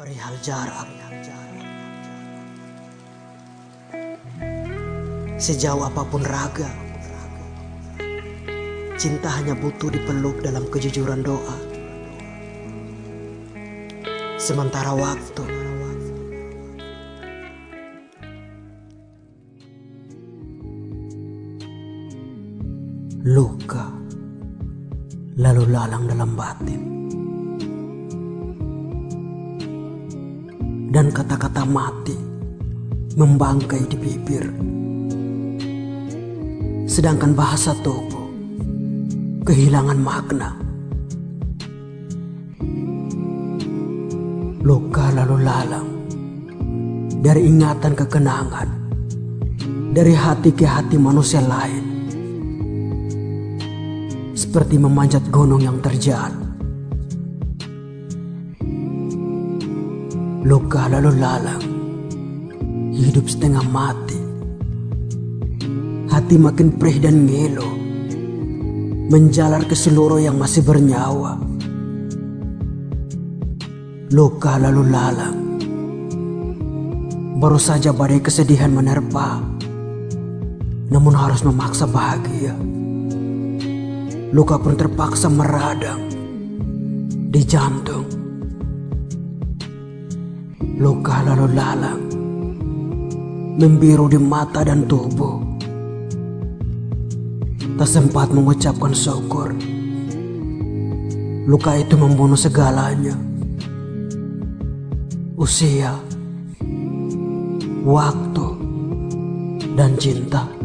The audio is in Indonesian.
Perihal jarak. Sejauh apa pun raga, cinta hanya butuh dipeluk dalam kejujuran doa. Sementara waktu luka lalu lalang dalam batin. Dan kata-kata mati membangkai di bibir. Sedangkan bahasa tubuh kehilangan makna. Luka lalu lalang dari ingatan ke kenangan, dari hati ke hati manusia lain seperti memanjat gunung yang terjal. Luka lalu lalang, hidup setengah mati. Hati makin perih dan ngilu, menjalar ke seluruh yang masih bernyawa. Luka lalu lalang, baru saja badai kesedihan menerpa, namun harus memaksa bahagia luka pun terpaksa meradang di jantung. Luka lalu lalang, membiru di mata dan tubuh. Tak sempat mengucapkan syukur. Luka itu membunuh segalanya. Usia, waktu, dan cinta.